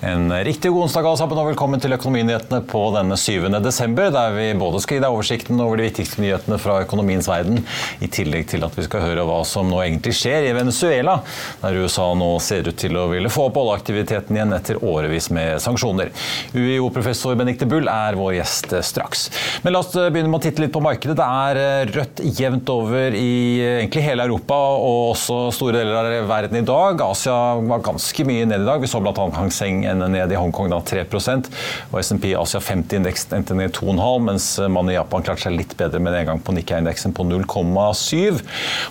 En riktig god onsdag alle sammen, og velkommen til Økonominyhetene på denne 7. desember, der vi både skal gi deg oversikten over de viktigste nyhetene fra økonomiens verden, i tillegg til at vi skal høre hva som nå egentlig skjer i Venezuela, der USA nå ser ut til å ville få opp oljeaktiviteten igjen etter årevis med sanksjoner. UiO-professor Benikte Bull er vår gjest straks. Men la oss begynne med å titte litt på markedet. Det er rødt jevnt over i egentlig hele Europa og også store deler av verden i dag. Asia var ganske mye ned i dag. Vi så bl.a. Hang Seng ned i Hongkong da 3% og SMP Asia 50-indeksen endte ned 2,5 mens man i Japan klarte seg litt bedre med nedgang på Nikkei-indeksen på 0,7.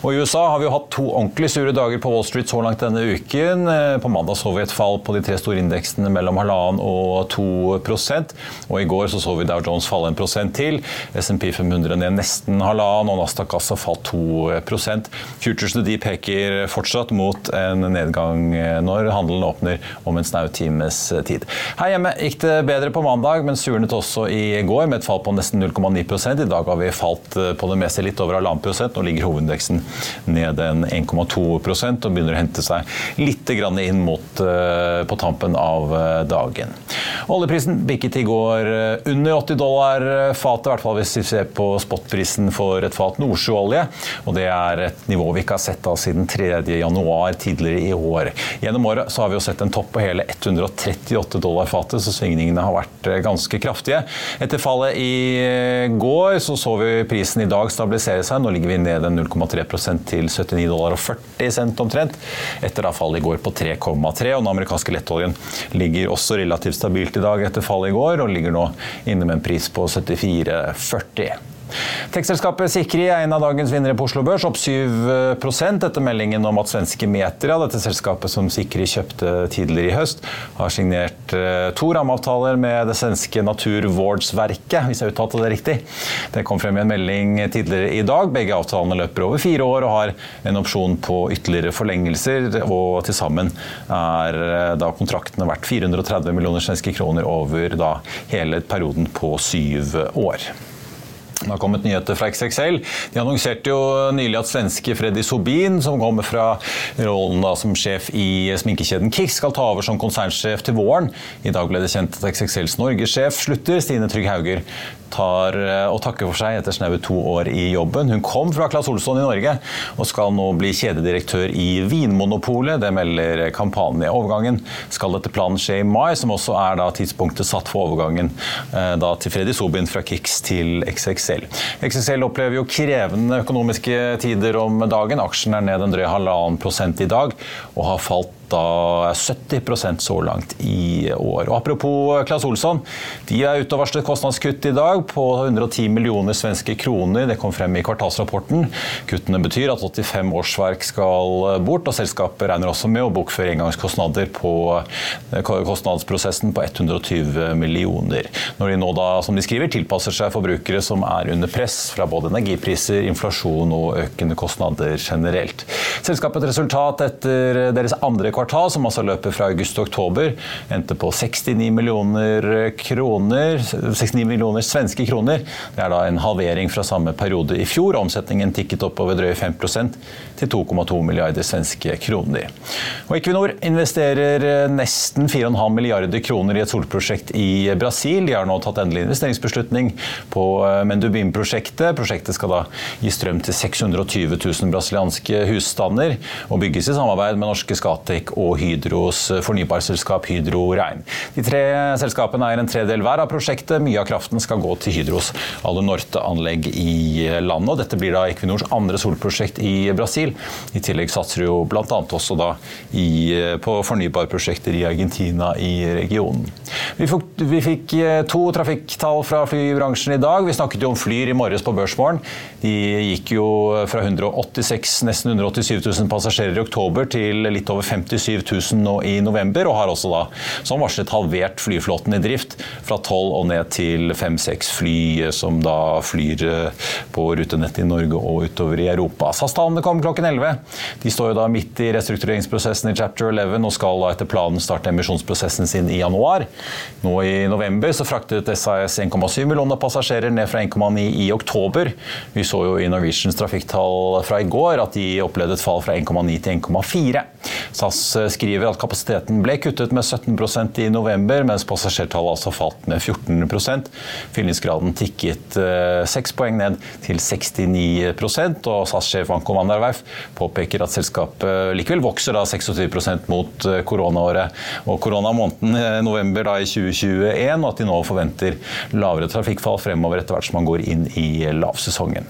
Og I USA har vi jo hatt to ordentlig sure dager på Wall Street så langt denne uken. På mandag så vi et fall på de tre store indeksene mellom halvannen og 2 og I går så, så vi Dow Jones falle en prosent til. SMP 500 ned nesten halvannen, og Nasdaq altså falt 2% Futuresene de peker fortsatt mot en nedgang når handelen åpner om en snau time times eh, tid. Her hjemme gikk det bedre på mandag, men surnet også i går med et fall på nesten 0,9 I dag har vi falt eh, på det meste litt over halvannen. Nå ligger hovedindeksen ned en 1,2% og begynner å hente seg litt inn mot eh, på tampen av dagen. Oljeprisen bikket i går under 80 dollar fatet, i hvert fall hvis vi ser på spotprisen for et fat nordsjøolje. Og det er et nivå vi ikke har sett av siden 3. januar tidligere i år. Gjennom året har vi jo sett en topp på hele 130 38 dollar fatet, så svingningene har vært eh, ganske kraftige. Etter fallet i eh, går så så vi prisen i dag stabilisere seg. Nå ligger vi ned 0,3% til 79 dollar og 40 cent omtrent. Etter da fallet i går på 3,3. Og den amerikanske lettoljen ligger også relativt stabilt i dag etter fallet i går, og ligger nå inne med en pris på 74,40. Tekstselskapet Sikri er en av dagens vinnere på Oslo Børs, opp 7% etter meldingen om at svenske Metria, dette selskapet som Sikri kjøpte tidligere i høst, har signert eh, to rammeavtaler med det svenske Naturvårdsverket, hvis jeg uttalte det riktig. Det kom frem i en melding tidligere i dag. Begge avtalene løper over fire år og har en opsjon på ytterligere forlengelser, og til sammen er eh, da kontraktene verdt 430 millioner svenske kroner over da hele perioden på syv år. Det har kommet nyheter fra XXL. De annonserte jo nylig at svenske Freddy Sobin, som kommer fra rollen som sjef i sminkekjeden Kix, skal ta over som konsernsjef til våren. I dag ble det kjent at XXLs norgessjef slutter. Stine Trygg Hauger tar eh, og takker for seg etter snaue to år i jobben. Hun kom fra Claes Olsson i Norge og skal nå bli kjededirektør i Vinmonopolet. Det melder Kampanje. Overgangen skal etter planen skje i mai, som også er tidspunktet satt for overgangen eh, da til Freddy Sobin fra Kix til XXL. XXL opplever jo krevende økonomiske tider om dagen. Aksjen er ned en drøy halvannen prosent i dag og har falt da 70% så langt i år. Og apropos Claes Olsson. De er ute og varslet kostnadskutt i dag på 110 millioner svenske kroner. Det kom frem i kvartalsrapporten. Kuttene betyr at 85 årsverk skal bort, og selskapet regner også med å bokføre engangskostnader på eh, kostnadsprosessen på 120 millioner. Når de nå da, som de skriver, tilpasser seg forbrukere som er under press fra både energipriser, inflasjon og økende kostnader generelt. Selskapets resultat etter deres andre kvartal, som altså løper fra august til oktober, endte på 69 millioner kroner. 69 millioner svenske kroner. Det er da en halvering fra samme periode i fjor. Omsetningen tikket opp over drøye 5 til 2,2 milliarder svenske kroner. Og Equinor investerer nesten 4,5 milliarder kroner i et solprosjekt i Brasil. De har nå tatt endelig investeringsbeslutning på Mendubim-prosjektet. Prosjektet skal da gi strøm til 620 000 brasilianske husstander og bygges i samarbeid med norske Scatec og Hydros fornybarselskap Hydro Rein. De tre selskapene eier en tredel hver av prosjektet. Mye av kraften skal gå til Hydros Alunorte-anlegg i landet. og Dette blir da Equinors andre solprosjekt i Brasil. I tillegg satser de jo bl.a. også da i, på fornybarprosjekter i Argentina i regionen. Vi fikk, vi fikk to trafikktall fra flybransjen i dag. Vi snakket jo om Flyr i morges på Børsmorgen. De gikk jo fra 186, nesten 187 000 passasjerer i oktober til litt over 57 000 nå i november, og har også da som varslet halvert flyflåten i drift fra 12 og ned til 5-6 fly som da flyr eh, på rutenettet i Norge og utover i Europa. SAS-tallene kom klokken 11. De står jo da midt i restruktureringsprosessen i chapter 11 og skal da etter planen starte emisjonsprosessen sin i januar. Nå i november så fraktet SAS 1,7 millioner passasjerer ned fra 1,9 i oktober. Vi så jo i Norwegians trafikktall fra i går at de opplevde et fall fra 1,9 til 1,4. SAS skriver at kapasiteten ble kuttet med 17% i november, mens passasjertallet altså falt med 14 Fyllingsgraden tikket eh, seks poeng ned til 69% og SAS-sjef Anko van der Werf påpeker at selskapet likevel vokser da 26% mot eh, koronaåret og koronamåneden eh, november da i 2021, og at de nå forventer lavere trafikkfall fremover etter hvert som man går inn i lavsesongen.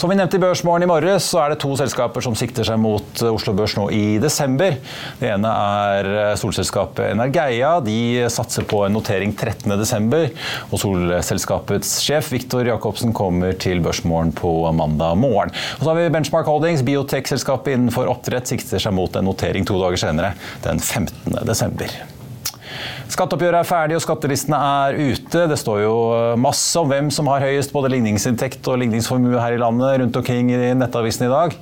Som vi nevnte i Børsmorgen i morges, så er det to selskaper som sikter seg mot Oslo Børs nå i desember. Det ene er solselskapet Energeia. De satser på en notering 13.12. Og solselskapets sjef Viktor Jacobsen kommer til Børsmorgen på mandag morgen. Og så har vi Benchmark Holdings, biotekselskapet innenfor oppdrett, sikter seg mot en notering to dager senere, den 15.12. Skatteoppgjøret er ferdig og skattelistene er ute. Det står jo masse om hvem som har høyest både ligningsinntekt og ligningsformue her i landet rundt omkring i nettavisen i dag.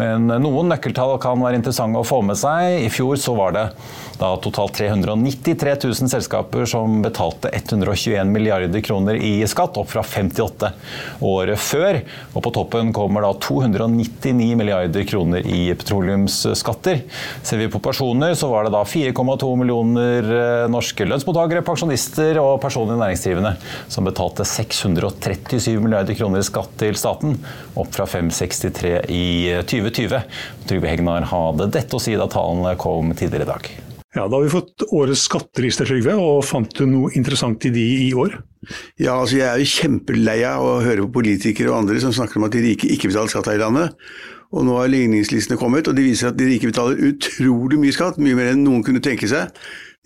Men noen nøkkeltall kan være interessante å få med seg. I fjor så var det da totalt 393 000 selskaper som betalte 121 milliarder kroner i skatt, opp fra 58 året før. Og på toppen kommer da 299 milliarder kroner i petroleumsskatter. Ser vi på personer, så var det da 4,2 millioner norske norske lønnsmottakere, pensjonister og personlig næringsdrivende, som betalte 637 milliarder kroner i skatt til staten, opp fra 563 i 2020. Trygve Hegnar hadde dette å si da tallene kom tidligere i dag. Ja, Da har vi fått årets skatteliste, Trygve, og fant du noe interessant i de i år? Ja, altså Jeg er jo kjempelei av å høre på politikere og andre som snakker om at de rike ikke betaler skatt her i landet. Og nå har ligningslistene kommet, og de viser at de rike betaler utrolig mye skatt. Mye mer enn noen kunne tenke seg.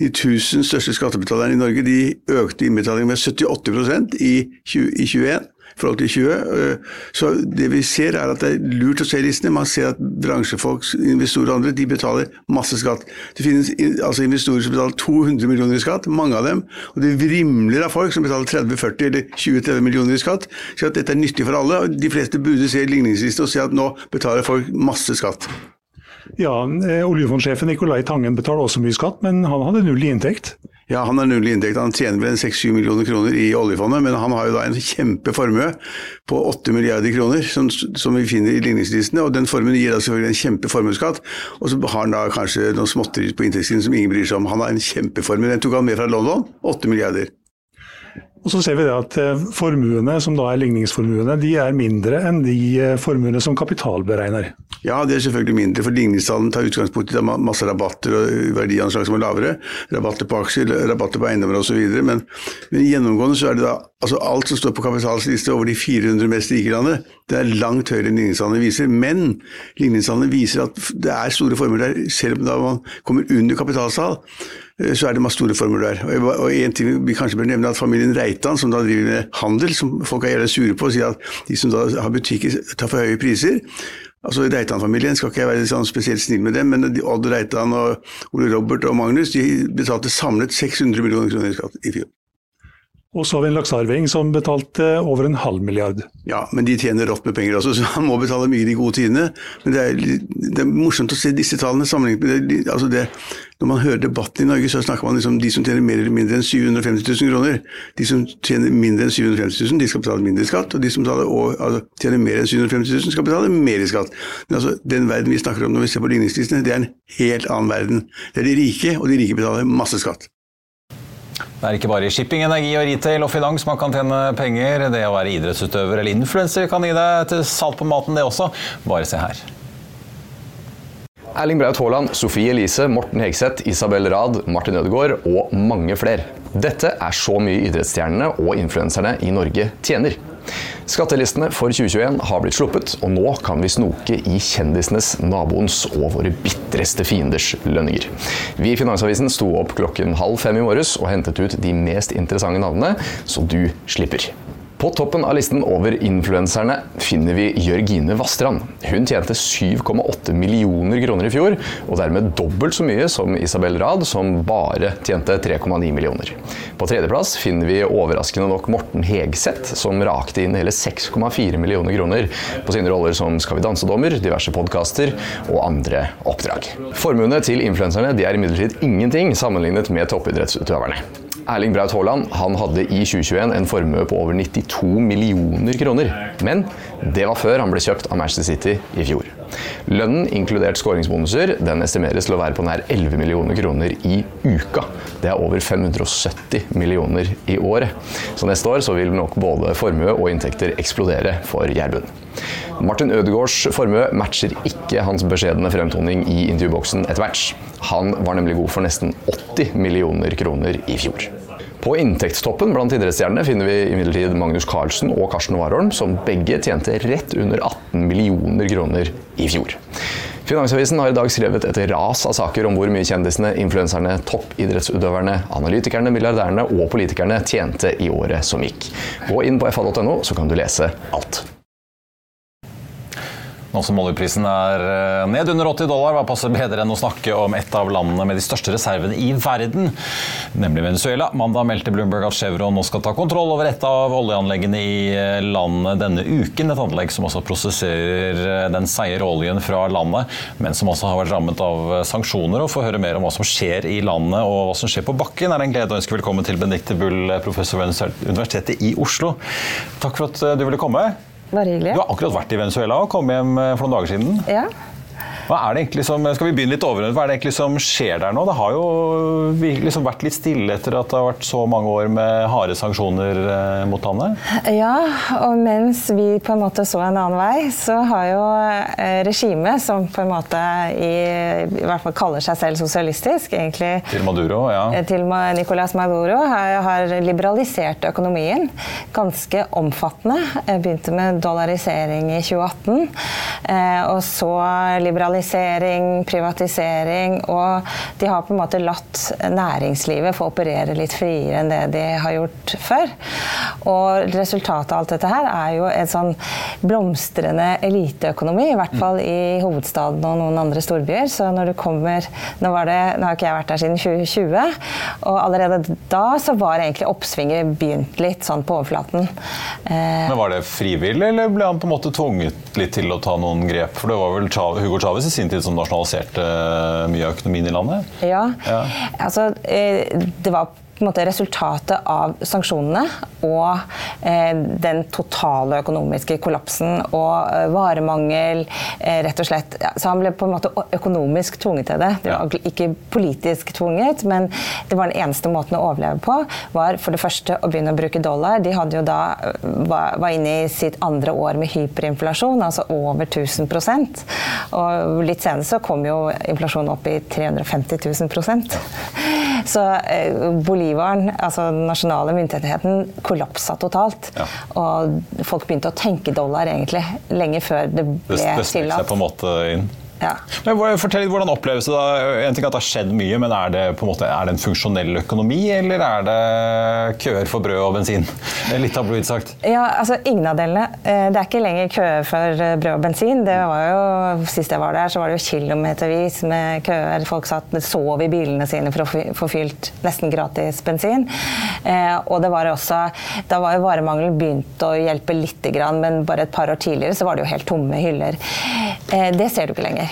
De 1000 største skattebetalerne i Norge de økte innbetalingen med 78% i 2021 i forhold til 20. Øh, så det vi ser er at det er lurt å se listene. Man ser at bransjefolk, investorer og andre, de betaler masse skatt. Det finnes altså investorer som betaler 200 millioner i skatt, mange av dem. Og det vrimler av folk som betaler 30-40 eller 20-30 millioner i skatt. Så at dette er nyttig for alle. De fleste burde se ligningsliste og se at nå betaler folk masse skatt. Ja, eh, Oljefondsjefen Nicolai Tangen betaler også mye skatt, men han hadde null i inntekt. Ja, han har null i inntekt. Han tjener vel 6-7 millioner kroner i oljefondet, men han har jo da en kjempeformue på 8 milliarder kroner, som, som vi finner i ligningslistene. Og den formuen gir da selvfølgelig en kjempeformuesskatt. Og så har han da kanskje noen småtteri på inntektssiden som ingen bryr seg om. Han har en kjempeformue. Den tok han med fra London. 8 milliarder. Og så ser vi at eh, Formuene som da er ligningsformuene, de er mindre enn de eh, formuene som kapital beregner. Ja, det er selvfølgelig mindre, for ligningstallene tar utgangspunkt i masse rabatter og verdianslag som er lavere. Rabatter på aksjer, rabatter på eiendommer osv. Men, men gjennomgående så er det da altså alt som står på kapitalens liste over de 400 mest rike landene, det er langt høyere enn ligningstallene viser. Men ligningstallene viser at det er store formuer der, selv om man kommer under kapitalsal Eh, så er det masse store formuer der. Og en ting vi kanskje bør nevne at Familien Reitan, som da driver med handel, som folk er gjerne sure på, sier at de som da har butikker, tar for høye priser. Altså Reitan-familien skal ikke jeg være sånn spesielt snill med dem, men Odd Reitan og Ole Robert og Magnus de betalte samlet 600 millioner kroner i skatt i fjor. Og så har vi en laksearving som betalte over en halv milliard. Ja, men de tjener rått med penger også, så han må betale mye i de gode tidene. Men det er, det er, morsomt å se disse tallene sammenlignet med. Altså det, når man hører debatten i Norge, så snakker man liksom de som tjener mer eller mindre enn 750 000 kroner. De som tjener mindre enn 750 000, de skal betale mindre skatt. Og de som betaler, og, altså, tjener mer enn 750 000, skal betale mer i skatt. Men altså, den verden vi snakker om når vi ser på ligningslistene, det er en helt annen verden. Det er de rike, og de rike betaler masse skatt. Det er ikke bare i shipping, energi og retail og finans man kan tjene penger. Det å være idrettsutøver eller influenser kan gi deg til salt på maten, det også. Bare se her. Erling Braut Haaland, Sofie Elise, Morten Hegseth, Isabel Rad, Martin Ødegaard og mange flere. Dette er så mye idrettsstjernene og influenserne i Norge tjener. Skattelistene for 2021 har blitt sluppet, og nå kan vi snoke i kjendisenes, naboens og våre bitreste fienders lønninger. Vi i Finansavisen sto opp klokken halv fem i morges og hentet ut de mest interessante navnene, så du slipper. På toppen av listen over influenserne finner vi Jørgine Vastrand. Hun tjente 7,8 millioner kroner i fjor, og dermed dobbelt så mye som Isabel Rad, som bare tjente 3,9 millioner. På tredjeplass finner vi overraskende nok Morten Hegseth, som rakte inn hele 6,4 millioner kroner på sine roller som Skal vi danse-dommer, diverse podkaster og andre oppdrag. Formuene til influenserne er imidlertid ingenting sammenlignet med toppidrettsutøverne. Erling Braut Haaland han hadde i 2021 en formue på over 92 millioner kroner. Men det var før han ble kjøpt av Manchester City i fjor. Lønnen, inkludert skåringsbonuser, den estimeres til å være på nær 11 millioner kroner i uka. Det er over 570 millioner i året. Så neste år så vil nok både formue og inntekter eksplodere for Gjerbund. Martin Ødegaards formue matcher ikke hans beskjedne fremtoning i intervjuboksen etter hvert. Han var nemlig god for nesten 80 millioner kroner i fjor. På inntektstoppen blant idrettsstjernene finner vi imidlertid Magnus Carlsen og Karsten Warholm, som begge tjente rett under 18 millioner kroner i fjor. Finansavisen har i dag skrevet et ras av saker om hvor mye kjendisene, influenserne, toppidrettsutøverne, analytikerne, milliardærene og politikerne tjente i året som gikk. Gå inn på fa.no, så kan du lese alt. Nå som oljeprisen er eh, ned under 80 dollar, hva passer bedre enn å snakke om et av landene med de største reservene i verden, nemlig Venezuela. Mandag meldte Bloomberg at Chevron nå skal ta kontroll over et av oljeanleggene i eh, landet denne uken. Et anlegg som også prosesserer eh, den seige oljen fra landet, men som også har vært rammet av sanksjoner. Og få høre mer om hva som skjer i landet og hva som skjer på bakken, er en glede å ønske velkommen til Benedicte Bull, professor ved Universitetet i Oslo. Takk for at du ville komme. Bare hyggelig. Du har akkurat vært i Venezuela og kom hjem eh, for noen dager siden. Ja. Hva er det egentlig som, skal vi begynne litt over, hva er det egentlig som skjer der nå? Det har jo liksom vært litt stille etter at det har vært så mange år med harde sanksjoner eh, mot landet? Ja, og mens vi på en måte så en annen vei, så har jo eh, regimet, som på en måte i, i, hvert fall kaller seg selv sosialistisk, egentlig Til Maduro, ja. Eh, til Nicolas Maduro, har, har liberalisert økonomien ganske omfattende. Begynte med dollarisering i 2018, og så liberalisering liberalisering, privatisering, og de har på en måte latt næringslivet få operere litt friere enn det de har gjort før. Og resultatet av alt dette her er jo en sånn blomstrende eliteøkonomi, i hvert fall i hovedstaden og noen andre storbyer. Så når du kommer Nå, det, nå har ikke jeg vært der siden 2020, og allerede da så var egentlig oppsvinget begynt litt sånn på overflaten. Eh, Men var det frivillig, eller ble han på en måte tvunget litt til å ta noen grep? For det var vel Hugo Chávez i sin tid som nasjonaliserte eh, mye av økonomien i landet? Ja, ja. altså eh, det var måte resultatet av sanksjonene og eh, den totale økonomiske kollapsen og eh, varemangel, eh, rett og slett. Ja, så han ble på en måte økonomisk tvunget til det. Det var ikke politisk tvunget, men det var den eneste måten å overleve på, var for det første å begynne å bruke dollar. De hadde jo da var, var inne i sitt andre år med hyperinflasjon, altså over 1000% Og litt senere så kom jo inflasjonen opp i 350 000 Så Bolivia Bolivaren, altså den nasjonale myndigheten, kollapsa totalt. Ja. Og folk begynte å tenke dollar egentlig lenge før det ble tillatt. Det, det snek seg på en måte inn? Ja. Men Fortell litt, Hvordan oppleves det? da? En ting at det har skjedd mye, men er det, på en måte, er det en funksjonell økonomi, eller er det køer for brød og bensin? Litt tabloid sagt. Ja, altså Ingen av delene. Eh, det er ikke lenger køer for eh, brød og bensin. Det var jo, Sist jeg var der, så var det jo kilometervis med køer. Folk satt sov i bilene sine for å få fylt nesten gratis bensin. Eh, og det var også, Da var jo varemangelen begynt å hjelpe litt, men bare et par år tidligere så var det jo helt tomme hyller. Det ser du ikke lenger.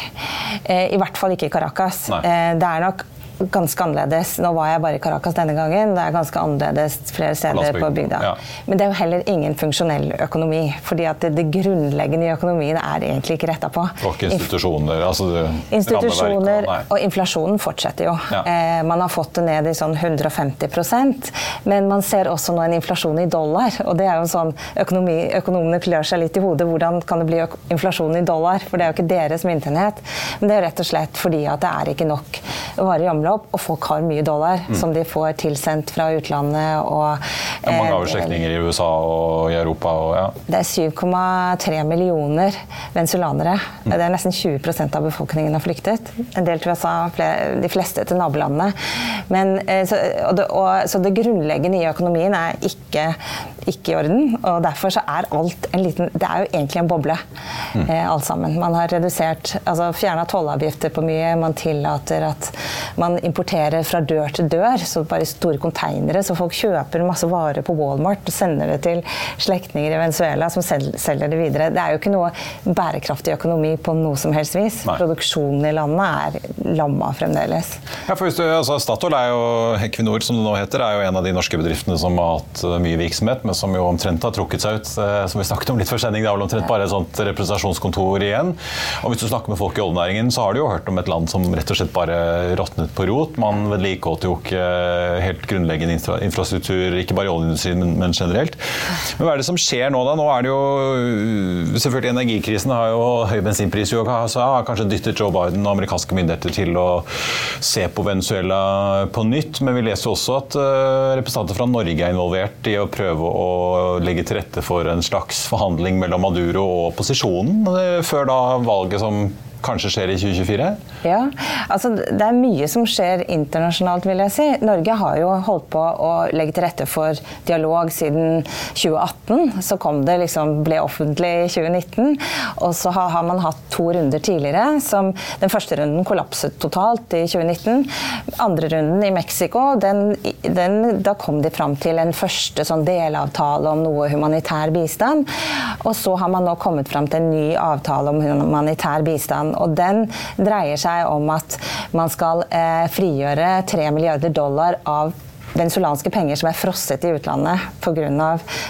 Eh, I hvert fall ikke i Caracas. Nei. Eh, det er nok ganske annerledes. Nå var jeg bare i Caracas denne gangen. Det er ganske annerledes flere steder på bygda. Ja. Men det er jo heller ingen funksjonell økonomi. fordi at det, det grunnleggende i økonomien er egentlig ikke retta på. Og institusjoner, altså det, Institusjoner, og, og inflasjonen fortsetter jo. Ja. Eh, man har fått det ned i sånn 150% men man ser også nå en inflasjon i dollar. Og det er jo sånn økonomi, Økonomene klør seg litt i hodet. Hvordan kan det bli inflasjon i dollar? For det er jo ikke deres myntenhet. Men det er rett og slett fordi at det er ikke nok varer i omløp omløp, og folk har mye dollar mm. som de får tilsendt fra utlandet. Og, det er mange eh, i USA og i Europa. Og, ja. Det er 7,3 millioner venezuelanere. Mm. Det er nesten 20% av befolkningen har flyktet. En del til USA, flere, de fleste til nabolandene. Men, eh, så, og det, og, så det grunnleggende i økonomien er ikke ikke i orden. Og derfor så er alt en liten Det er jo egentlig en boble, mm. eh, alt sammen. Man har redusert Altså fjerna tollavgifter på mye. Man tillater at man importerer fra dør til dør, så bare store konteinere. Så folk kjøper masse varer på Walmart og sender det til slektninger i Venezuela som selger det videre. Det er jo ikke noe bærekraftig økonomi på noe som helst vis. Nei. Produksjonen i landet er lamma fremdeles. Ja, for hvis du, altså, Statoil er jo Equinor, som det nå heter, er jo en av de norske bedriftene som har hatt mye virksomhet. men som jo omtrent har trukket seg ut. Eh, som vi snakket om litt før sending, Det er vel omtrent bare et sånt representasjonskontor igjen. Og hvis du snakker med folk i oljenæringen, så har du jo hørt om et land som rett og slett bare råtnet på rot. Man vedlikeholdt jo ikke helt grunnleggende infrastruktur, ikke bare i oljeindustrien, men generelt. Men hva er det som skjer nå, da? Nå er det jo Selvfølgelig energikrisen har jo høy bensinpris jo, så har kanskje dyttet Joe Biden og amerikanske myndigheter til å se på Venezuela på nytt. Men vi leser også at eh, representanter fra Norge er involvert i å prøve å legge til rette for en slags forhandling mellom Maduro og opposisjonen, eh, før da valget som kanskje skjer i 2024? Ja, altså Det er mye som skjer internasjonalt, vil jeg si. Norge har jo holdt på å legge til rette for dialog siden 2018. Så kom det liksom, ble offentlig i 2019. Og så har, man hatt to runder tidligere. som Den første runden kollapset totalt i 2019. Andre runden i Mexico, den, den, da kom de fram til en første sånn delavtale om noe humanitær bistand. Og så har man nå kommet fram til en ny avtale om humanitær bistand. Og den dreier seg om at man skal eh, frigjøre 3 milliarder dollar av venezuelanske penger som er frosset i utlandet pga.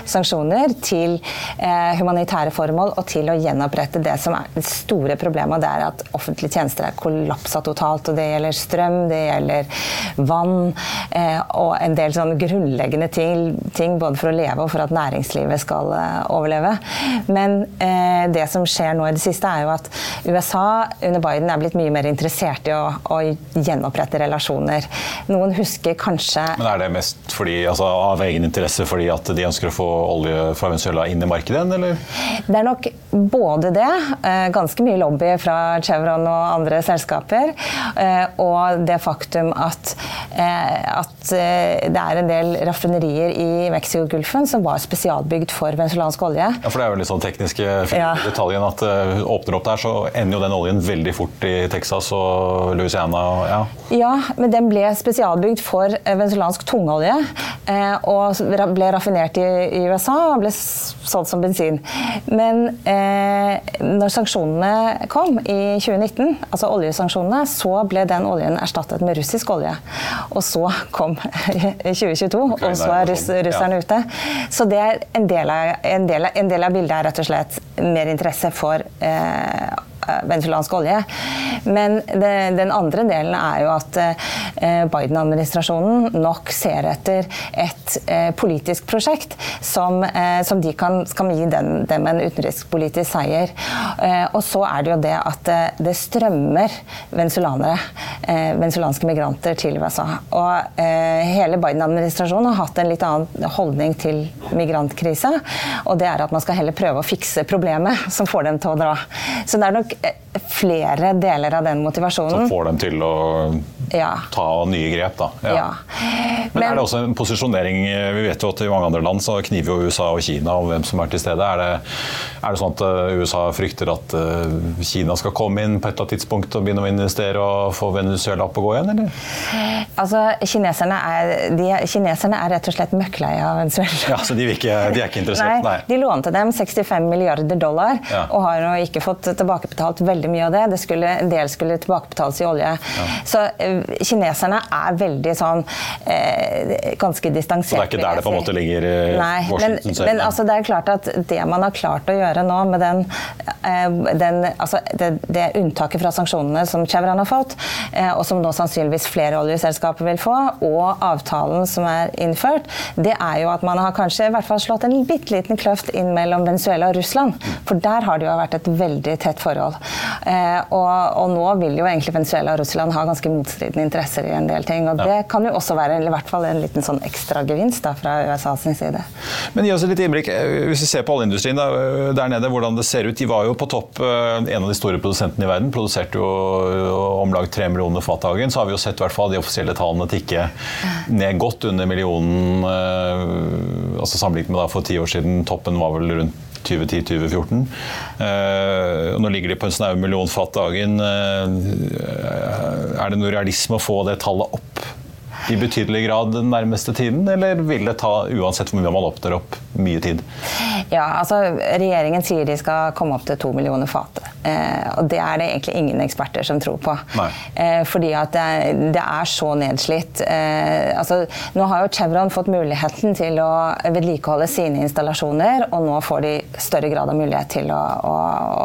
sanksjoner, til eh, humanitære formål og til å gjenopprette det som er det store problemet. Det er at offentlige tjenester er kollapsa totalt. og Det gjelder strøm, det gjelder vann eh, og en del sånn grunnleggende ting, ting, både for å leve og for at næringslivet skal eh, overleve. Men eh, det som skjer nå i det siste, er jo at USA under Biden er blitt mye mer interessert i å, å gjenopprette relasjoner. Noen husker kanskje Men er det mest fordi, altså, av egen interesse fordi at de ønsker å få olje fra Venezuela inn i markedet, eller? Det er nok både det, eh, ganske mye lobby fra Chevron og andre selskaper, eh, og det faktum at, eh, at det er en del raffinerier i Mexicogolfen som var spesialbygd for venezuelansk olje. Ja, for Det er jo litt sånn tekniske ja. detaljen at uh, åpner opp der, så ender jo den oljen veldig fort i Texas og Louisiana. Ja, ja men den ble spesialbygd for venezuelansk tungolje. Og ble raffinert i, i USA og ble solgt som bensin. Men eh, når sanksjonene kom i 2019, altså oljesanksjonene, så ble den oljen erstattet med russisk olje. Og så kom 2022, og så er russ, russerne ute. Så det er en del, av, en, del, en del av bildet er rett og slett mer interesse for eh, venezuelansk olje. Men det, den andre delen er jo at eh, Biden-administrasjonen nok ser etter et eh, politisk prosjekt som, eh, som de kan, kan gi den, dem en utenrikspolitisk seier. Og så er det jo det at det strømmer venezuelanere, venezuelanske migranter, til USA. Og hele Biden-administrasjonen har hatt en litt annen holdning til migrantkrisa, og det er at man skal heller prøve å fikse problemet som får dem til å dra. Så det er nok flere deler av den motivasjonen. Som får dem til å ja. ta nye grep, da. Ja. Ja. Men, Men, er det også en posisjonering Vi vet jo at i mange andre land så kniver jo USA og Kina om hvem som er til stede. Er det, er det sånn at eh, USA frykter at eh, Kina skal komme inn på et eller annet tidspunkt og begynne å investere og få Venezuela opp og gå igjen, eller? Altså, kineserne er, de, kineserne er rett og slett møkkleie av Venezuela. Ja, Så de, ikke, de er ikke interessert? Nei. De lånte dem 65 milliarder dollar og har nå ikke fått tilbakebetalt veldig mye av det. det skulle, en del skulle tilbakebetales i olje. Ja. Så uh, kineserne er veldig sånn eh, ganske distansert. Så det er ikke der det på en måte ligger uh, Nei, men, men altså, det er klart at det man har klart å gjøre nå med den, den altså, det, det, unntaket fra sanksjonene som Chevron har fått, og som nå sannsynligvis flere oljeselskaper vil få, og avtalen som er innført, det er jo at man har kanskje i hvert fall slått en bitte liten kløft inn mellom Venezuela og Russland. For der har det jo vært et veldig tett forhold. Eh, og, og, nå vil jo egentlig Venezuela og Russland ha ganske motstridende interesser i en del ting. Og det kan jo også være i hvert fall en liten sånn ekstragevinst fra USA sin side. Men gi oss et lite innblikk. Eh, hvis vi ser på oljeindustrien eh, der nede, hvordan det ser ut. De var jo på topp, en av de store produsentene i verden. Produserte jo om lag tre millioner fat dagen. Så har vi jo sett i hvert fall de offisielle tallene tikke ned godt under millionen. altså Sammenlignet med da for ti år siden. Toppen var vel rundt 2010-2014. Eh, nå ligger de på en snau million fat dagen. Eh, er det noe realisme å få det tallet opp i betydelig grad den nærmeste tiden, eller vil det ta, uansett hvor mye man opptar opp, mye tid? Ja, altså Regjeringen sier de skal komme opp til to millioner fat. Eh, og det er det egentlig ingen eksperter som tror på. Eh, fordi at det, det, er så nedslitt. Eh, altså, nå har jo Chevron fått muligheten til å vedlikeholde sine installasjoner, og nå får de større grad av mulighet til å, å,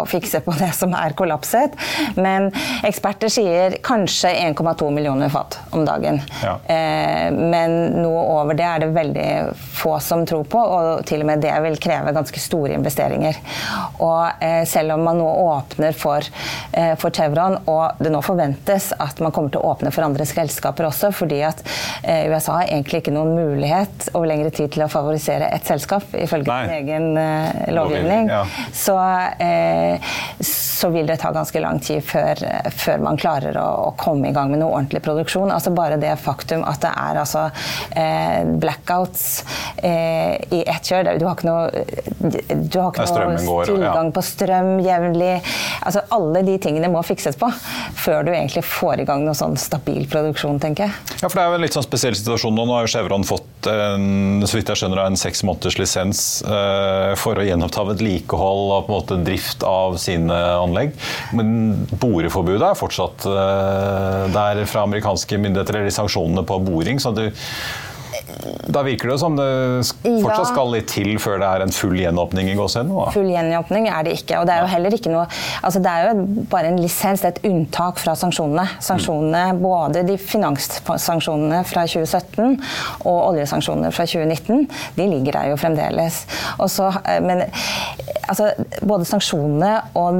å fikse på det som er kollapset. Men eksperter sier kanskje 1,2 millioner fat om dagen. Ja. Eh, men noe over det er det veldig få som tror på, og til og med det vil kreve ganske store investeringer. Og eh, selv om man nå åpner for eh, for Chevron, og det nå forventes at man kommer til å åpne for andre selskaper også, fordi at eh, USA har egentlig ikke noen mulighet over lengre tid til å favorisere ett selskap, ifølge sin egen eh, lovgivning. Ja. Så, eh, så vil det ta ganske lang tid før, før man klarer å, å komme i gang med noe ordentlig produksjon. Altså Bare det faktum at det er altså, eh, blackouts eh, i ett det- Du har ikke noe, du har ikke noe går, ja. tilgang på strøm jevnlig. Altså Alle de tingene må fikses på før du egentlig får i gang noe sånn stabil produksjon, tenker jeg. Ja, for Det er jo en litt sånn spesiell situasjon nå. Nå har jo Chevron fått en, så vidt jeg skjønner, en seks måneders lisens eh, for å gjenoppta vedlikehold og på en måte drift av sine anlegg. Men boreforbudet er fortsatt eh, der fra amerikanske myndigheter, eller de sanksjonene på boring. så du da virker det som det fortsatt skal litt til før det er en full gjenåpning i gåsehendene. da. Full gjenåpning er det ikke. Og det er jo heller ikke noe altså Det er jo bare en lisens, det er et unntak fra sanksjonene. Sanksjonene, Både de finanssanksjonene fra 2017 og oljesanksjonene fra 2019, de ligger der jo fremdeles. Og så, eh, men altså, både sanksjonene og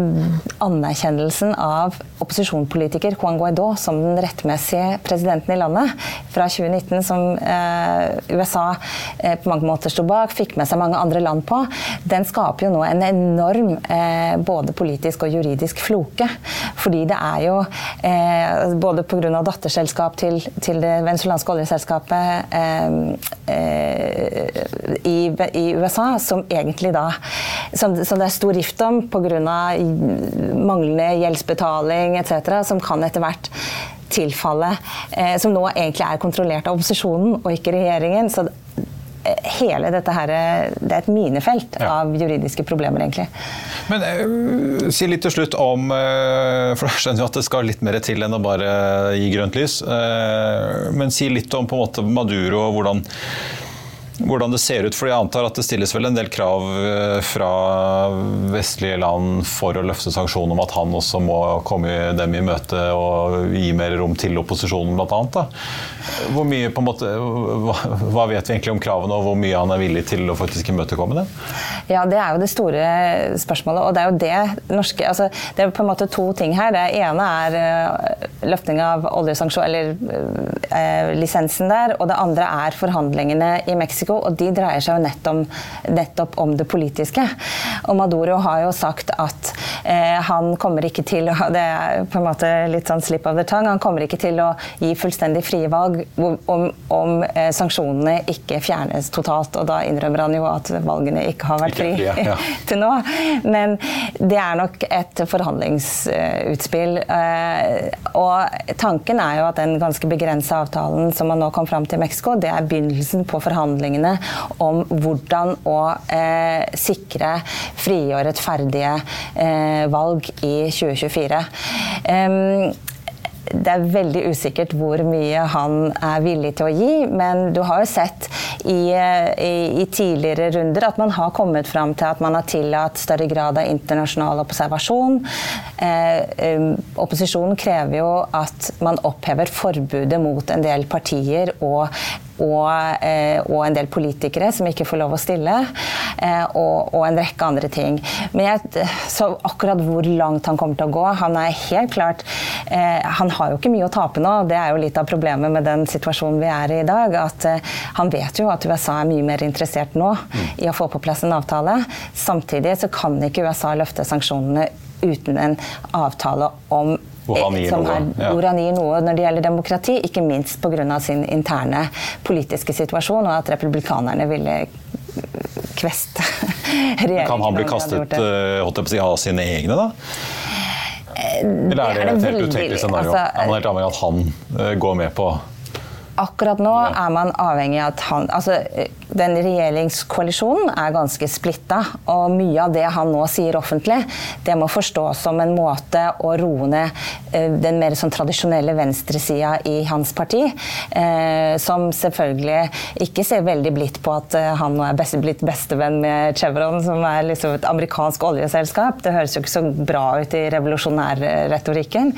anerkjennelsen av opposisjonspolitiker Juan Guaidó som den rettmessige presidenten i landet fra 2019, som eh, USA eh, på mange måter sto bak, fikk med seg mange andre land på, den skaper jo nå en enorm eh, både politisk og juridisk floke. Fordi det er jo eh, både pga. datterselskap til, til det venezuelanske oljeselskapet eh, eh, i, i USA, som egentlig da som, som det er stor rift om pga. manglende gjeldsbetaling etc., som kan etter hvert tilfalle eh, Som nå egentlig er kontrollert av opposisjonen og ikke regjeringen. Så eh, hele dette her, eh, det er et minefelt Ja. av juridiske problemer, egentlig. Men eh, si litt til slutt om eh, For jeg skjønner jo at det skal litt mer til enn å bare gi grønt lys. eh, Men si litt om på en måte Maduro og hvordan hvordan det ser ut, for Jeg antar at det stilles vel en del krav eh, fra vestlige land for å løfte sanksjoner om at han også må komme dem i møte og gi mer rom til opposisjonen, bl.a. Hvor mye på en måte, hva, hva vet vi egentlig om kravene, og hvor mye han er villig til å faktisk imøtekomme dem? Ja, det er jo det store spørsmålet. Og det er jo det norske altså, Det er på en måte to ting her. Det ene er løfting av oljesanksjon, eller eh, lisensen der. Og det andre er forhandlingene i Mexico, og de dreier seg jo nettopp, nettopp om det politiske. Og Maduro har jo sagt at han kommer ikke til å Det er på en måte litt sånn slip of the tongue. Han kommer ikke til å gi fullstendig frie valg om, om eh, sanksjonene ikke fjernes totalt. Og da innrømmer han jo at valgene ikke har vært fri ja. til nå. Men det er nok et forhandlingsutspill. eh, Og tanken er jo at den ganske begrensa avtalen som man nå kom fram til i Mexico, det er begynnelsen på forhandlingene om hvordan å eh, sikre frie og rettferdige eh, valg i 2024. Em, det er veldig usikkert hvor mye han er villig til å gi, men du har jo sett i, i, i tidligere runder at man har kommet fram til at man har tillatt større grad av internasjonal observasjon. Eh, opposisjonen krever jo at man opphever forbudet mot en del partier og og, eh, og en del politikere som ikke får lov å stille, eh, og, og en rekke andre ting. Men jeg, så akkurat hvor langt han kommer til å gå Han er helt klart eh, Han har jo ikke mye å tape nå. Det er jo litt av problemet med den situasjonen vi er i i dag. At han vet jo at USA er mye mer interessert nå i å få på plass en avtale. Samtidig så kan ikke USA løfte sanksjonene uten en avtale om Hvor han gir noe, er, hvor han gir noe når det gjelder demokrati, ikke minst pga. sin interne politiske situasjon, og at republikanerne ville kveste regjeringen. Kan han bli kastet det. eh, si, av sine egne, da? Eller er det det er et helt utenkelig scenario? altså, er man helt avhengig av at han eh, går med på Akkurat nå er man avhengig av at han altså, Den regjeringskoalisjonen er ganske splitta. Og mye av det han nå sier offentlig, det må forstås som en måte å roe ned eh, den mer sånn tradisjonelle venstresida i hans parti. Eh, som selvfølgelig ikke ser veldig blidt på at eh, han nå er best, blitt bestevenn med Chevron, som er liksom et amerikansk oljeselskap. Det høres jo ikke så bra ut i revolusjonærretorikken.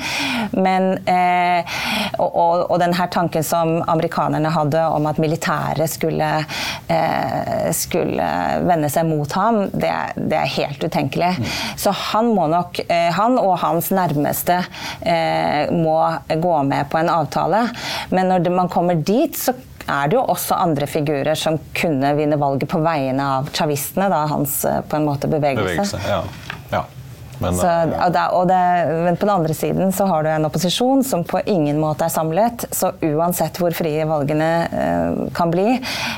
Men og, og, og den her tanken som amerikanerne hadde om at militæret skulle skulle vende seg mot ham, det, det er helt utenkelig. Mm. Så han må nok, eh, han og hans nærmeste eh, må gå med på en avtale. Men når man kommer dit, så er det jo også andre figurer som kunne vinne valget på vegne av chavistene, da hans eh, på en måte bevegelse. bevegelse ja. Ja. Men, så, eh, og det, og det, men på den andre siden så har du en opposisjon som på ingen måte er samlet. Så uansett hvor frie valgene eh, kan bli,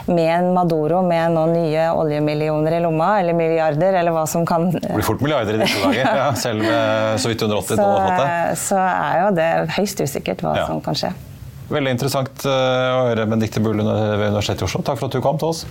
med en Maduro med noen nye oljemillioner i lomma, eller milliarder, eller hva som kan Det blir fort milliarder i disse dager, ja, selv med så vidt 180 dollar Så er jo det høyst usikkert hva ja. som kan skje. Veldig interessant eh, å høre Benedicte Bull ved Universitetet i Oslo. Takk for at du kom til oss.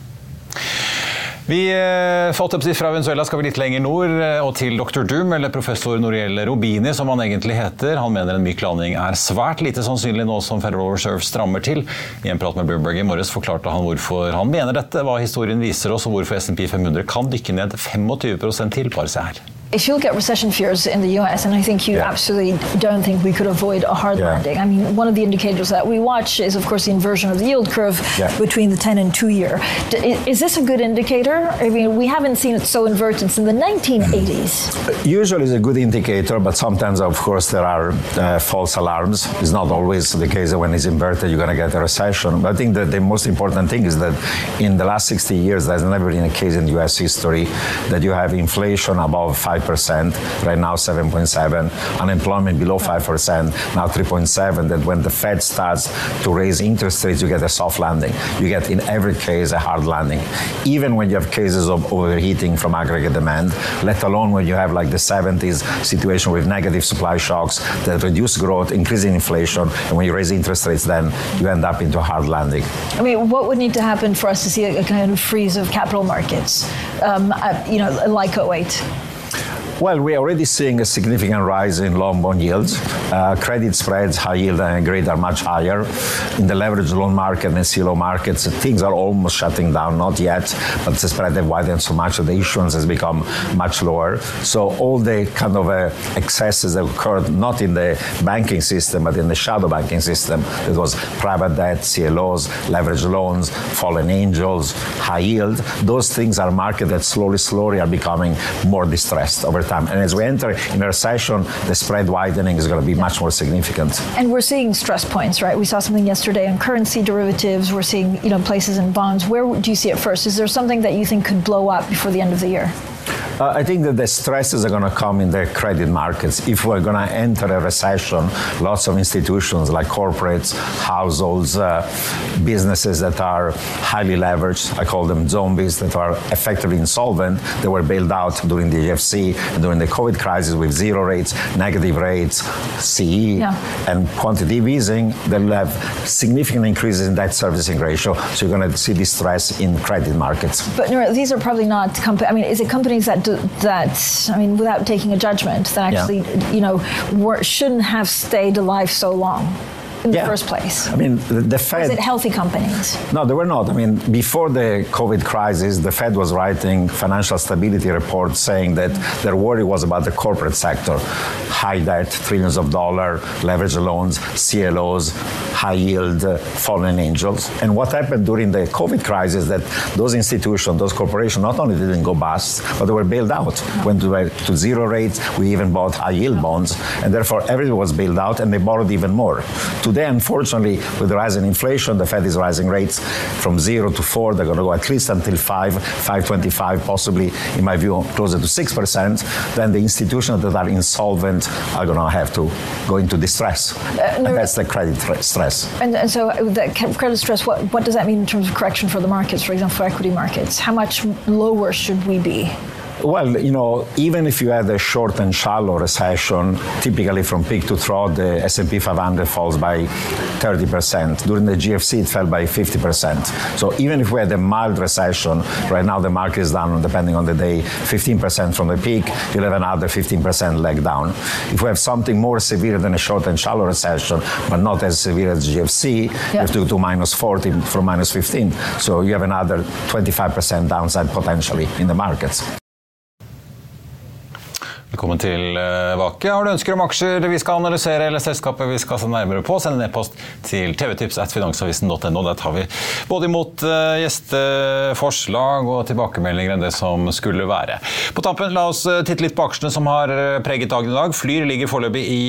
Vi eh, fått Fra Venezuela skal vi litt lenger nord, eh, og til dr. Doom, eller professor Noriel Robini, som han egentlig heter. Han mener en myk landing er svært lite sannsynlig nå som Federal Reserve strammer til. I en prat med Bloomberg i morges forklarte han hvorfor han mener dette, hva historien viser oss, og hvorfor SMP 500 kan dykke ned 25 til. Bare se her. If you look at recession fears in the US, and I think you yeah. absolutely don't think we could avoid a hard yeah. landing. I mean, one of the indicators that we watch is, of course, the inversion of the yield curve yeah. between the 10 and 2 year. Is this a good indicator? I mean, we haven't seen it so inverted since the 1980s. Usually it's a good indicator, but sometimes, of course, there are uh, false alarms. It's not always the case that when it's inverted, you're going to get a recession. But I think that the most important thing is that in the last 60 years, there's never been a case in US history that you have inflation above 5 5%, right now 7.7, unemployment below 5%, now 3.7, that when the Fed starts to raise interest rates, you get a soft landing. You get in every case a hard landing. Even when you have cases of overheating from aggregate demand, let alone when you have like the 70s situation with negative supply shocks that reduce growth, increasing inflation, and when you raise interest rates, then you end up into a hard landing. I mean, what would need to happen for us to see a, kind of freeze of capital markets, um, uh, you know, like 08? Well, we're already seeing a significant rise in long bond yields. Uh, credit spreads, high yield and grade are much higher. In the leveraged loan market and CLO markets, things are almost shutting down, not yet, but the spread have widened so much that the issuance has become much lower. So all the kind of uh, excesses that occurred not in the banking system, but in the shadow banking system, it was private debt, CLOs, leveraged loans, fallen angels, high yield. Those things are markets that slowly, slowly are becoming more distressed over time. And as we enter in a recession, the spread widening is going to be much more significant. And we're seeing stress points, right? We saw something yesterday on currency derivatives. We're seeing, you know, places in bonds. Where do you see it first? Is there something that you think could blow up before the end of the year? Uh, I think that the stresses are going to come in the credit markets. If we're going to enter a recession, lots of institutions like corporates, households, uh, businesses that are highly leveraged, I call them zombies, that are effectively insolvent, they were bailed out during the GFC and during the COVID crisis with zero rates, negative rates, CE, yeah. and quantitative easing, they'll have significant increases in debt servicing ratio. So you're going to see distress in credit markets. But these are probably not, comp- I mean, is it companies that that I mean, without taking a judgment, that actually, yeah. you know, were, shouldn't have stayed alive so long in yeah. the first place? I mean, the, the Fed. Was it healthy companies? No, they were not. I mean, before the COVID crisis, the Fed was writing financial stability reports saying that their worry was about the corporate sector, high debt, trillions of dollars, leverage loans, CLOs, high yield, uh, fallen angels. And what happened during the COVID crisis that those institutions, those corporations, not only didn't go bust, but they were bailed out. Went to, to zero rates. We even bought high yield bonds, and therefore everyone was bailed out, and they borrowed even more. Today, unfortunately, with the rise in inflation, the Fed is rising rates from zero to four. They're going to go at least until five, 525, possibly, in my view, closer to six percent. Then the institutions that are insolvent are going to have to go into distress. Uh, no, that's the credit stress. And, and so, uh, the credit stress. What, what does that mean in terms of correction for the markets? For example, for equity markets, how much lower should we be? Well, you know, even if you had a short and shallow recession, typically from peak to trough, the S&P 500 falls by 30%. During the GFC, it fell by 50%. So even if we had a mild recession, right now the market is down, depending on the day, 15% from the peak, you'll have another 15% leg down. If we have something more severe than a short and shallow recession, but not as severe as GFC, yeah. you have to to minus 40 from minus 15. So you have another 25% downside potentially in the markets. Velkommen tilbake. Har du ønsker om aksjer vi skal analysere eller selskapet vi skal se nærmere på, send en e-post til tvtips.finansavisen.no. Der tar vi både imot eh, gjesteforslag og tilbakemeldinger enn det som skulle være. På tampen, la oss eh, titte litt på aksjene som har eh, preget dagen i dag. Flyr ligger foreløpig i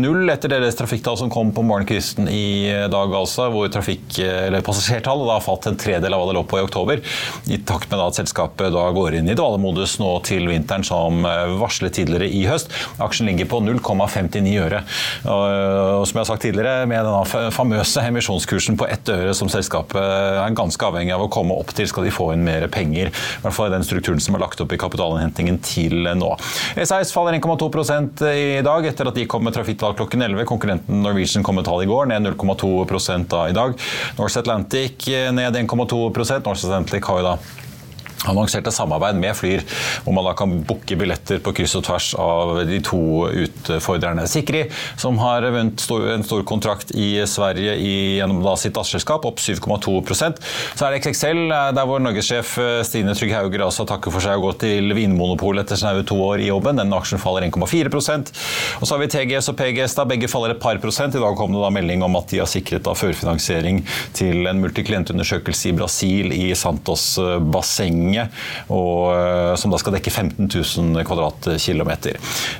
null etter deres trafikktall som kom på morgenkvisten i dag, altså, hvor trafikk, eller passasjertallet har falt en tredel av hva det lå på i oktober, i takt med at selskapet da går inn i dvalemodus nå til vinteren, som varslet tidligere tidligere i høst. Aksjen ligger på 0,59 øre. Og som jeg har sagt tidligere, med denne famøse emisjonskursen på ett øre som selskapet er ganske avhengig av å komme opp til, skal de få inn mer penger. I hvert fall den strukturen som er lagt opp i kapitalinnhentingen til nå. SAS faller 1,2% i dag etter at de kom med trafikktall klokken 11. Konkurrenten Norwegian kom med tall i går, ned 0,2 da i dag. Norse Atlantic ned 1,2 Norse Atlantic har jo da annonserte samarbeid med Flyr, hvor man da kan booke billetter på kryss og tvers av de to utfordrerne. Sikri, som har vunnet en stor kontrakt i Sverige gjennom sitt datterselskap, opp 7,2% Så er det XXL, der hvor norgessjef eh, Stine Trygg Hauger altså takker for seg å gå til Vinmonopolet etter snaue to år i jobben. Den aksjen faller 1,4% Og så har vi TGS og PGS, da begge faller et par prosent. I dag kom det da melding om at de har sikret da førfinansiering til en multiklientundersøkelse i Brasil, i Santos-bassenget Stortinget, og, eh, som da skal dekke 15 000 kvadratkilometer.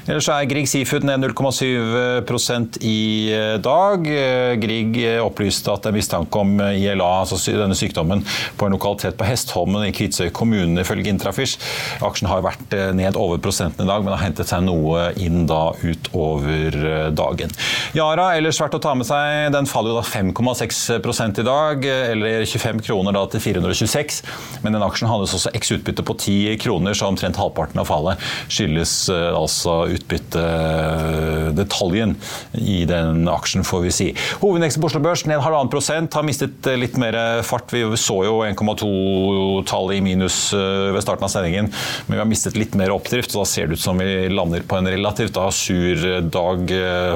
Ellers er Grieg Seafood ned 0,7% i eh, dag. Eh, Grieg opplyste at det er mistanke om ILA, altså denne sykdommen, på en lokalitet på Hestholmen i Kvitsøy kommune, ifølge Intrafish. Aksjen har vært ned over prosenten i dag, men har hentet seg noe inn da utover dagen. Yara, ellers verdt å ta med seg, den faller jo da 5,6 i dag, eller 25 kroner da til 426, men den aksjen handles også x-utbytte på 10 kroner, så omtrent halvparten av fallet skyldes uh, altså utbyttedetaljen i den aksjen, får vi si. Hovedindeksen på Oslo Børs ned halvannen prosent, har mistet eh, litt mer fart. Vi så jo 1,2-tallet i minus ved starten av sendingen, men vi har mistet litt mer oppdrift, så da ser det ut som vi lander på en relativt da, sur dag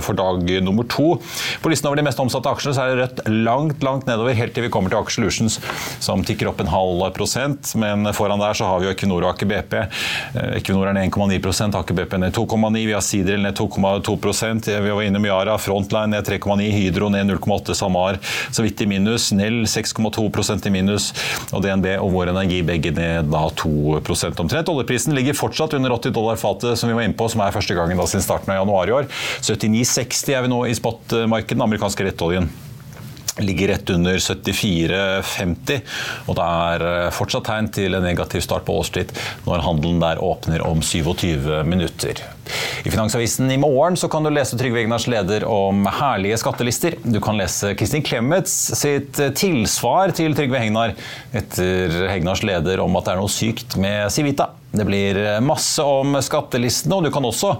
for dag nummer to. På listen over de mest omsatte aksjene så er det rødt langt, langt nedover, helt til vi kommer til Aksjelutions, som tikker opp en halv prosent. men Foran der så har vi Equinor og Aker BP. Eh, Equinor er ned 1,9 Aker BP ned 2,9 Vi har Sideril ned 2,2% Vi var innom Yara, Frontline ned 3,9 Hydro ned 0,8 SalMar så vidt i minus. Nell 6,2% i minus. Og DNB og Vår Energi begge ned da 2% omtrent. Oljeprisen ligger fortsatt under 80 dollar fatet, som vi var inne på, som er første gangen da siden starten av januar i år. 79,60 er vi nå i spotmarkedet, den amerikanske rettoljen ligger rett under 74,50. Og det er eh, fortsatt tegn til en negativ start på Street når handelen der åpner om 27 minutter. I Finansavisen i morgen kan du lese Trygve Egnars leder om herlige skattelister. Du kan lese Kristin Clemets sitt tilsvar til Trygve Hegnar etter Hegnars leder om at det er noe sykt med Civita. Det blir masse om skattelistene, og du kan også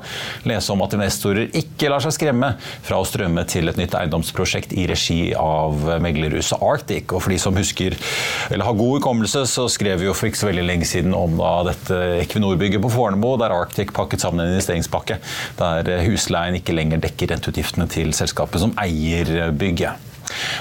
lese om at investorer ikke lar seg skremme fra å strømme til et nytt eiendomsprosjekt i regi av meglerhuset Arctic. Og for de som husker, eller har god hukommelse, så skrev vi jo for ikke så veldig lenge siden om dette Equinor-bygget på Fornebu, der Arctic pakket sammen en investeringspakke der husleien ikke lenger dekker renteutgiftene til selskapet som eier bygget.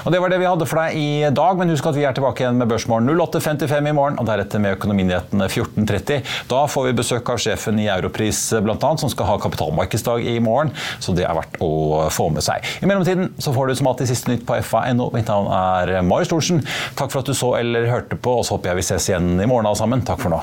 Og Det var det vi hadde for deg i dag, men husk at vi er tilbake igjen med Børsmorgen 08.55 i morgen, og deretter med Økonominyhetene 14.30. Da får vi besøk av sjefen i Europris bl.a., som skal ha kapitalmarkedsdag i morgen, så det er verdt å få med seg. I mellomtiden så får du som alltid siste nytt på fa.no. Mitt navn er Marius Thorensen. Takk for at du så eller hørte på, og så håper jeg vi ses igjen i morgen alle sammen. Takk for nå.